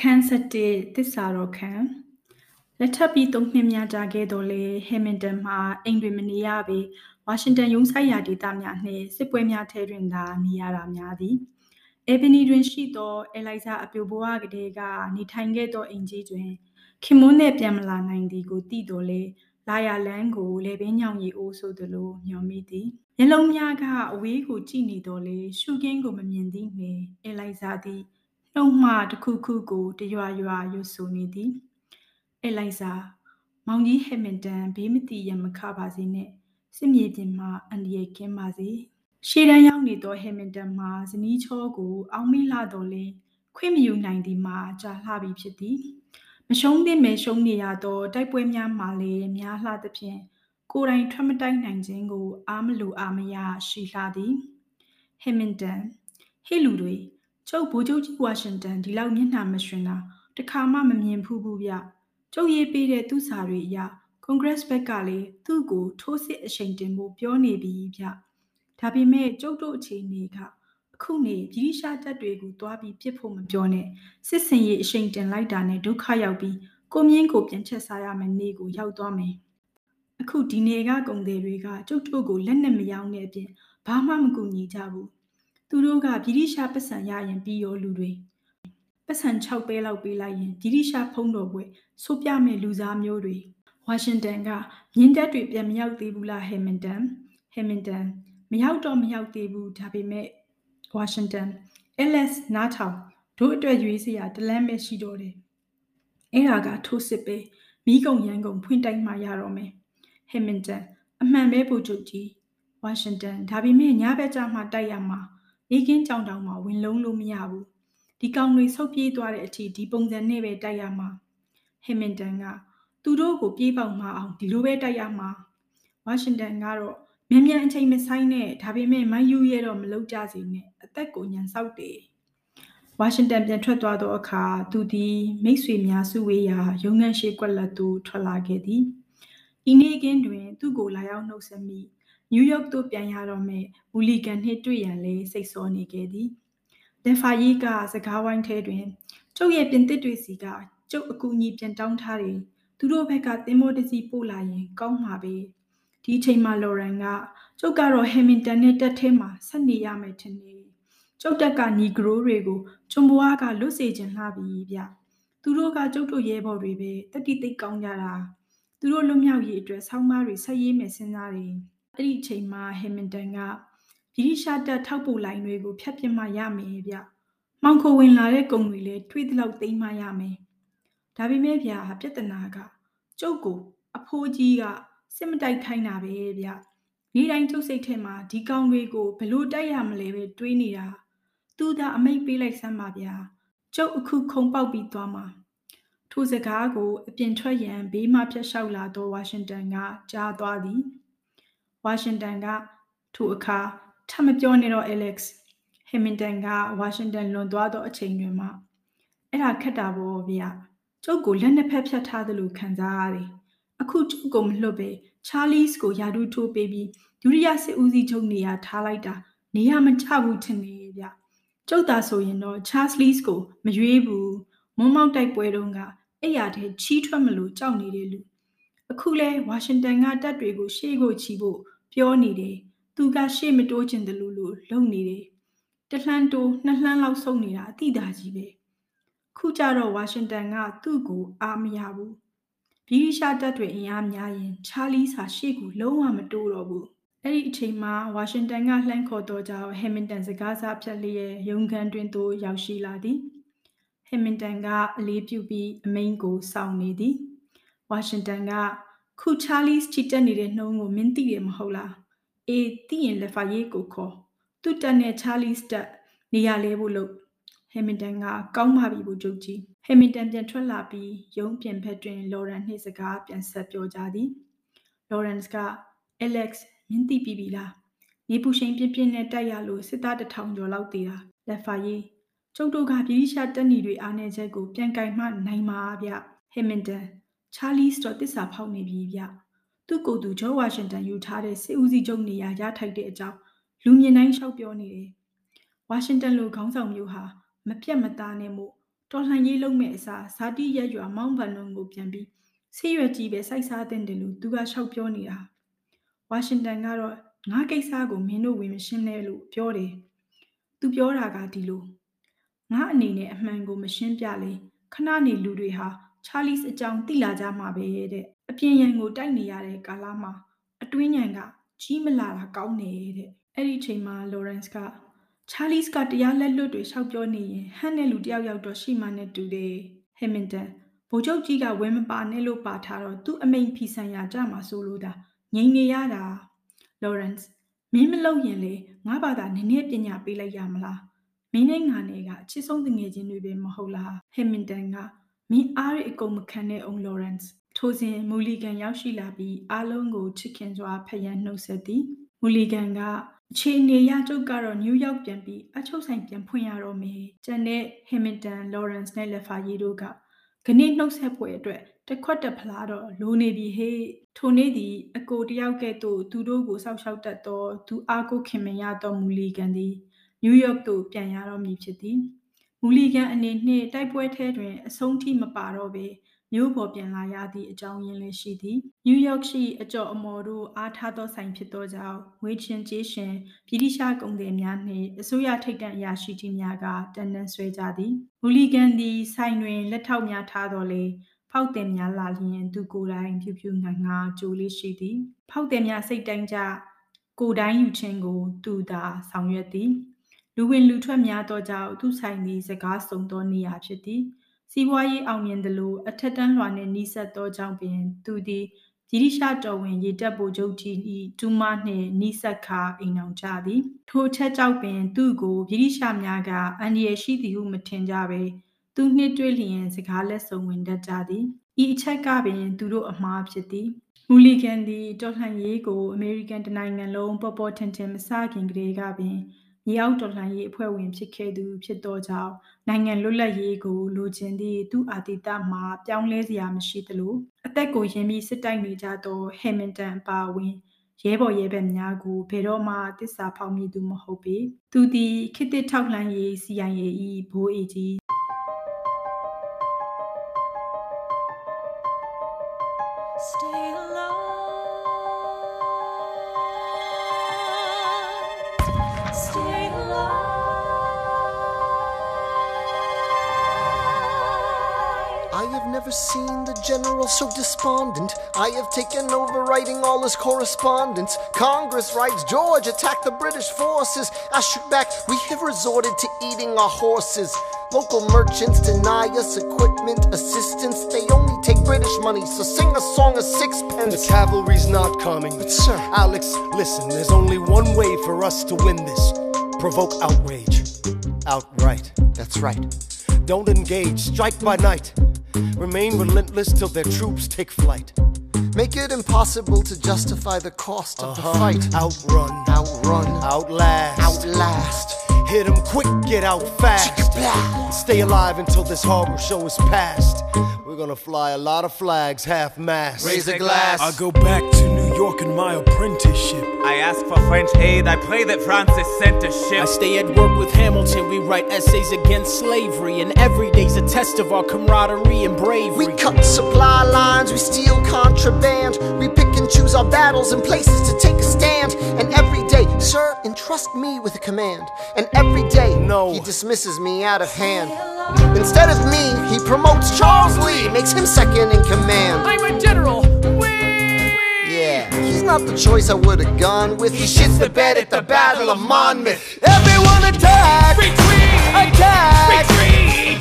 ခန်း7သစ္စာတော်ခံလက်ထပ်ပြီးသုံးနှစ်များကြာခဲ့တော်လေဟမ်မင်တန်မှာအိမ်တွင်မနေရပေဝါရှင်တန်ရုံးဆိုင်ရာဒေသများနှင့်စစ်ပွဲများထဲတွင်သာနေရတာများသည်အေဘနီတွင်ရှိသောအလိုင်ဇာအပြိုဘဝကလေးကနေထိုင်ခဲ့သောအိမ်ကြီးတွင် ခင်မွန်းနှင့်ပြန်မလာနိုင်သည်ကိုသိတော်လေလာရလန်းကိုလေပင်ညောင်ရီအိုးဆိုသလိုမျောမိသည်မျက်လုံးများကအဝေးကိုကြည့်နေတော်လေရှုခင်းကိုမမြင်သည့်နှင့်အလိုင်ဇာသည်နှုံမှတစ်ခုခုကိုတရွာရွာရွဆူနေသည်အလိုင်ဇာမောင်ကြီးဟက်မင်တန်ဘေးမတိရမခပါစေနဲ့စစ်မြေပြင်မှာအန္တရာယ်ကင်းပါစေရှေ့တန်းရောက်နေသောဟက်မင်တန်မှာဇနီးချောကို အောင်းမိလာတော်လဲခွင့်မယူနိုင်သည်မှာကြာလှပြီဖြစ်သည် မရှုံးသင့်မဲရှုံးနေရသောတိုက်ပွဲများမှာလည်းများလှသဖြင့်ကိုယ်တိုင်ထွက်မတိုက်နိုင်ခြင်းကိုအားမလိုအားမရရှိလှသည်ဟက်မင်တန်ဟေ့လူတွေကျုပ်ဗိုလ်ချုပ်ကြီးဝါရှင်တန်ဒီလောက်မျက်နှာမရွှင်တာတခါမှမမြင်ဖူးဘူးဗျကျုပ်ရေးပေးတဲ့သူ့စာတွေအရကွန်ဂရက်ဘက်ကလည်းသူ့ကိုထိုးစစ်အရှိန်တင်ဖို့ပြောနေပြီဗျဒါပေမဲ့ကျုပ်တို့အခြေအနေက အခုနေဗြိတိရှားတပ်တွေကိုတွားပြီးပြစ်ဖို့မပြောနဲ့စစ်စင်ရေးအရှိန်တင်လိုက်တာနဲ့ဒုက္ခရောက်ပြီးကိုမြင့်ကိုပြန်ချက်စားရမယ့်နေ့ကိုရောက်သွားမယ်အခုဒီနေကကုံတွေတွေကကျုပ်တို့ကိုလက်နဲ့မယောင်းတဲ့အပြင်ဘာမှမကူညီကြဘူးသူတို့ကဗြိတိရှားပတ်စံရရင်ပြီးရောလူတွေပတ်စံ6ပဲလောက်ပေးလိုက်ရင်ဗြိတိရှားဖုံးတော်ပွဲဆိုပြမဲ့လူစားမျိုးတွေဝါရှင်တန်ကမြင်းတက်တွေပြန်မရောက်သေးဘူးလားဟယ်မင်တန်ဟယ်မင်တန်မရောက်တော့မရောက်သေးဘူးဒါပေမဲ့ ဝါရှင်တန် LS နားထောင်တို့အတွက်ရွေးစရာတလန်းပဲရှိတော့တယ်အဲ့ဒါကထိုးစစ်ပဲမိကုံရန်ကုန်ဖွင့်တိုက်မှရတော့မယ်ဟယ်မင်တန်အမှန်ပဲပို့ချုပ်ကြီးဝါရှင်တန်ဒါပေမဲ့ညဘက်ကျမှတိုက်ရမှာနေကင်းကြောင်တောင်မှာဝင်လုံးလို့မရဘူးဒီကောင်တွေဆုတ်ပြေးသွားတဲ့အထိဒီပုံစံနဲ့ပဲတိုက်ရမှာဟယ်မင်တန်ကသူတို့ကိုပြေးပေါက်မအောင်ဒီလိုပဲတိုက်ရမှာဝါရှင်တန်ကတော့ မြန်မြန်အချိန်မဆိုင်နဲ့ဒါပေမဲ့မယူရဲတော့မလုပ်ကြစေနဲ့အသက်ကိုညံဆောက်တယ်ဝါရှင်တန်ပြန်ထွက်သွားသောအခါသူသည်မိတ်ဆွေများစုဝေးရာရုံးခန်းရှိကွက်လက်သို့ထွက်လာခဲ့သည်ဤနေ့ကင်းတွင်သူ့ကိုလာရောက်နှုတ်ဆက်မိနယူးယောက်သို့ပြန်ရတော့မဲ့ဝူလီဂန်နှင့်တွေ့ရန်လည်းစိတ်ဆောနေခဲ့သည်လက်ဖာရီကစကားဝိုင်းထဲတွင်ကျုပ်ရဲ့ပြင်သစ်တွေစီကကျုပ်အကူအညီပြန်တောင်းထားတယ်သူတို့ဘက်ကသင်္ဘောတစ်စီးပို့လာရင် ကောင်းမှာပဲ ဒီအချိန်မှာလော်ရန်ကကျုပ်ကတော့ဟမ်မင်တန်နဲ့တက်ထဲမှာဆက်နေရမယ်ထင်တယ်ကျုပ်တက်ကနီဂရိုတွေကိုကျွံဘွားကလွတ်စေခြင်းလှပြီဗျသူတို့ကကျုပ်တို့ရဲဘော်တွေပဲတတိသိပ်ကောင်းကြတာသူတို့လွတ်မြောက်ရေးအတွက်ဆောင်းပါးတွေဆက်ရေးမယ်စဉ်းစားတယ်အဲ့ဒီအချိန်မှာဟမ်မင်တန်ကဗြိတိရှားတပ်ထောက်ပို့လိုင်းတွေကိုဖျက်ပစ်မှရမယ်ဗျ။မောင်ခိုဝင်လာတဲ့ကုံတွေလည်းထွေးသလောက်သိမ်းမှရမယ်။ဒါပေမဲ့ဗျာပြဿနာကကျုပ်ကိုအဖိုးကြီးက စစ်မတိုက်ခိုင်းတာပဲဗျ။နေ့တိုင်းကျုပ်စိတ်ထဲမှာဒီကောင်တွေကိုဘလို့တိုက်ရမလဲပဲတွေးနေတာ။သူသာအမိတ်ပေးလိုက်စမ်းပါဗျာ။ကျုပ်အခုခုံပေါက်ပြီးသွားမှာ။ထိုစကားကိုအပြင်ထွက်ရန်ဘေးမှဖျက်လျှောက်လာသောဝါရှင်တန်ကကြားသွားသည်။ဝါရှင်တန်ကထိုအခါထမပြောနဲ့တော့ Alex ဟမင်တန်ကဝါရှင်တန်လွန်သွားသောအချိန်တွင်မှအဲ့ဒါခက်တာပေါ့ဗျာကျုပ်ကိုလက်နှစ်ဖက်ဖြတ်ထားသလိုခံစားရတယ် အခုကျုပ်ကိုမလွတ်ပဲချာလီစ်ကိုယာဒူးထိုးပေးပြီးဒုတိယစစ်ဦးစီးချုပ်နေရာထားလိုက်တာနေရာမချဘူးထင်နေဗျကျုပ်သာဆိုရင်တော့ချာလီစ်ကိုမရွေးဘူးမုံမောက်တိုက်ပွဲတုန်းကအဲ့ရတဲ့ချီးထွက်မလို့ကြောက်နေတဲ့လူအခုလဲဝါရှင်တန်ကတပ်တွေကိုရှေ့ကိုချီဖို့ပြောနေတယ်သူကရှေ့မတိုးချင်တယ်လို့လို့လုံနေတယ်တလှမ်းတိုးနှစ်လှမ်းလောက်ဆုံးနေတာအတိတာကြီးပဲခုကြတော့ဝါရှင်တန်ကသူ့ကိုအားမရဘူး ဗြိတိရှားတပ်တွေအင်အားများရင်ချာလီစာရှေ့ကိုလုံးဝမတိုးတော့ဘူးအဲ့ဒီအချိန်မှာဝါရှင်တန်ကလှမ်းခေါ်တော့ကြောင့်ဟမ်မင်တန်စကားစားဖြတ်လျက်ရုံခန်းတွင်သို့ရောက်ရှိလာသည်ဟမ်မင်တန်ကအလေးပြုပြီးအမိန်ကိုစောင့်နေသည်ဝါရှင်တန်ကခုချာလီစ်ချီတက်နေတဲ့နှုံးကိုမင်းသိတယ်မဟုတ်လားအေးသိရင်လက်ဖာရေးကိုခေါ်သူ့တက်နဲ့ချာလီစတက်နေရလဲဖို့လို့ဟမ်မင်တန်ကကောင်းပါပြီဘူးချုပ်ကြီး ဟမ်မင်တန်ပြန်ထွက်လာပြီးရုံးပြင်ဖက်တွင်လော်ရန်နှင့်စကားပြန်ဆက်ပြောကြသည်လော်ရန်စ်က Alex မင်းသိပြီပြီလားနေပူရှိန်ပြင်းပြင်းနဲ့တိုက်ရလို့စစ်သားတထောင်ကျော်လောက်သေးတာလက်ဖာရေးကျုပ်တို့ကပြည်ရှားတက်နေတွေအားနေချက်ကိုပြန်ကင်မှနိုင်မှာဗျဟမ်မင်တန်ချာလီစ်တော့တစ္ဆာဖောက်နေပြီဗျသူ့ကိုယ်သူဂျော်ဝါရှင်တန်ယူထားတဲ့စစ်ဦးစီးချုပ်နေရာရထိုက်တဲ့အကြောင်းလူမြင်တိုင်းလျှောက်ပြောနေတယ်ဝါရှင်တန်လိုခေါင်းဆောင်မျိုးဟာမပြတ်မသားနဲ့မို့ တော်လှန်ရေးလုပ်မဲ့အစားဇာတိရက်ရွာမောင်းဘန်လုံးကိုပြန်ပြီးဆေးရွက်ကြီးပဲစိုက်စားတဲ့တယ်လို့သူကလျှောက်ပြောနေတာဝါရှင်တန်ကတော့ငါကိစ္စကိုမင်းတို့ဝင်မရှင်းနဲ့လို့ပြောတယ်သူပြောတာကဒီလိုငါအနေနဲ့အမှန်ကိုမရှင်းပြလေခဏနေလူတွေဟာချာလီစ်အကြောင်းသိလာကြမှာပဲတဲ့အပြင်ရန်ကိုတိုက်နေရတဲ့ကာလမှာအတွင်းညံကကြီးမလာတာကောင်းတယ်တဲ့အဲ့ဒီချိန်မှာလော်ရန့်စ်က ချာလီစ်ကတရားလက်လွတ်တွေရှောက်ပြောနေရင်ဟန်နဲ့လူတယောက်ယောက်တော့ရှိမှနဲ့တူတယ်ဟက်မင်တန်ဗိုလ်ချုပ်ကြီးကဝင်းမပါနဲ့လို့ပါထားတော့သူ့အမိန်ဖီဆန်ရကြမှာဆိုလို့တာငြိမ်နေရတာလော်ရန့်စ်မင်းမလုပ်ရင်လေငါဘာသာနည်းနည်းပညာပေးလိုက်ရမလားမင်းနဲ့ငါနဲ့ကအချစ်ဆုံးတငယ်ချင်းတွေပဲမဟုတ်လားဟက်မင်တန်ကမင်းအားရအကုန်မခံတဲ့အောင်လော်ရန့်စ်ထိုစဉ်မူလီဂန်ရောက်ရှိလာပြီးအားလုံးကိုချစ်ခင်စွာဖယံနှုတ်ဆက်သည်မူလီဂန်က အခြေအနေရကျုပ်ကတော့နယူးယောက်ပြန်ပြီးအချုပ်ဆိုင်ပြန်ဖွင့်ရတော့မယ်။ကျန်တဲ့ဟင်မင်တန်လော်ရန့်စ်နဲ့လက်ဖာရီတို့ကခဏနှုတ်ဆက်ပွဲအတွက်တခွက်တဖလားတော့လိုနေပြီဟေ့ထိုနေ့သည်အကိုတယောက်ကဲ့သို့သူတို့ကိုစောက်ရှောက်တတ်သောသူအားကိုခင်မရသောမူလီဂန်သည်နယူးယောက်သို့ပြန်ရတော့မည်ဖြစ်သည်မူလီဂန်အနေနှင့်တိုက်ပွဲထဲတွင်အဆုံးထိမပါတော့ပေ မြို့ပေါ်ပြန်လာရသည့်အကြောင်းရင်းလည်းရှိသည်နယူးယောက်ရှိအကျော်အမော်တို့အားထားသောဆိုင်ဖြစ်သောကြောင့်ဝေချင်းကျေးရှင်ဗြိတိရှားကုန်သည်များနှင့်အစိုးရထိပ်တန်းအရာရှိကြီးများကတန်တန်းဆွဲကြသည်မူလီဂန်သည်ဆိုင်တွင်လက်ထောက်များထားတော်လေဖောက်တင်များလာလျင်သူကိုယ်တိုင်ဖြူဖြူငါငါကြိုလေးရှိသည်ဖောက်တင်များစိတ်တိုင်းကြကိုယ်တိုင်းယူခြင်းကို သူသာဆောင်ရွက်သည်လူဝင်လူထွက်များသောကြောင့်သူဆိုင်သည်စကားဆုံးသောနေရာဖြစ်သည် စီးပွားရေးအောင်မြင်သလိုအထက်တန်းလွှာနှင့်နှိစက်သောကြောင့်ပင်သူသည်ဗြိတိရှတော်ဝင်ရေတပ်ဗိုလ်ချုပ်ကြီး၏ဒူးမနှင့်နှိစက်ခါအိမ်အောင်ကြသည်ထိုချက်ကြောင့်ပင်သူ့ကိုဗြိတိရှများကအန်ဒီရရှိသည်ဟုမထင်ကြပေသူနှစ်တွေ့လျင်စကားလက်ဆောင်ဝင်တတ်ကြသည်ဤအချက်ကပင်သူတို့အမှားဖြစ်သည်မူလီဂန်သည်တော်လှန်ရေးကိုအမေရိကန်တနိုင်ငံလုံးပေါ်ပေါ်ထင်ထင်မစခင်ကလေးကပင် မြေအောက်တော်လှန်ရေးအဖွဲ့ဝင်ဖြစ်ခဲ့သူဖြစ်သောကြောင့်နိုင်ငံလွတ်လပ်ရေးကိုလိုချင်သည့်သူ့အာတိတမှာပြောင်းလဲစရာမရှိသလိုအသက်ကိုရင်းပြီးစစ်တိုက်နေကြသောဟယ်မင်တန်အပါအဝင်ရဲဘော်ရဲဘက်များကိုဘယ်တော့မှတစ္ဆာဖောက်မိသူမဟုတ်ပေသူသည်ခေတ်သစ်ထောက်လှမ်းရေး CIA ၏ဘိုးအေကြီး Stay alive. Stay never seen the general so despondent. I have taken over writing all his correspondence. Congress writes George attacked the British forces. I shoot back, we have resorted to eating our horses. Local merchants deny us equipment assistance. They only take British money, so sing a song of sixpence. The cavalry's not coming. But sir, Alex, listen, there's only one way for us to win this provoke outrage. Outright. that's right. Don't engage, strike by night. Remain relentless till their troops take flight. Make it impossible to justify the cost of the uh-huh. fight. Outrun, Outrun, outlast. outlast. Hit 'em quick, get out fast. Stay alive until this horrible show is past. We're gonna fly a lot of flags, half mast. Raise a glass. I'll go back to New York in my apprenticeship. I ask for French aid, I pray that Francis sent a ship. I stay at work with Hamilton. We write essays against slavery, and every day's a test of our camaraderie and bravery. We cut supply lines, we steal contraband. We pick and choose our battles and places to take a stand. And every day, sir, entrust me with a command. And every day, No. he dismisses me out of hand. Instead of me, he promotes Charles Lee, makes him second in command. I'm a general. Yeah, he's not the choice I would have gone with. He shits the bed at the Battle of Monmouth. Everyone attack! Retreat! Attack!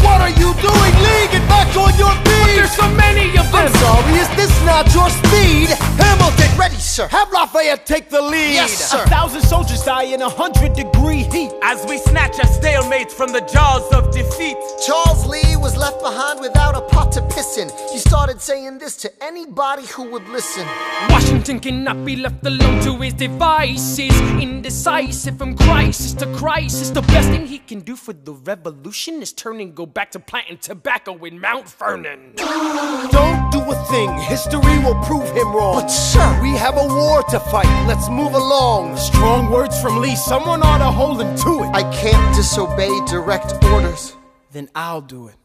What are you doing, Lee? Get back on your feet! There's so many of them. I'm sorry, is this not your speed? Hamilton, ready, sir. Have Lafayette take the lead. Yes, sir. A thousand soldiers die in a hundred degree heat. As we snatch a stalemate from the jaws of defeat. Charles Lee was left behind without a pot to piss in. He started saying this to anybody who would listen. Washington cannot be left alone to his devices. Indecisive from crisis to crisis. The best thing he can do for the revolution is turn and go back to planting tobacco in Mount Vernon. Don't do a thing, history will prove him wrong. But sir, We have a war to fight, let's move along. Strong words from Lee, someone ought to hold him to it. I can't disobey direct orders. Then I'll do it.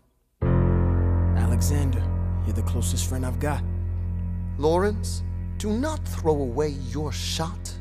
Alexander, you're the closest friend I've got. Lawrence, do not throw away your shot.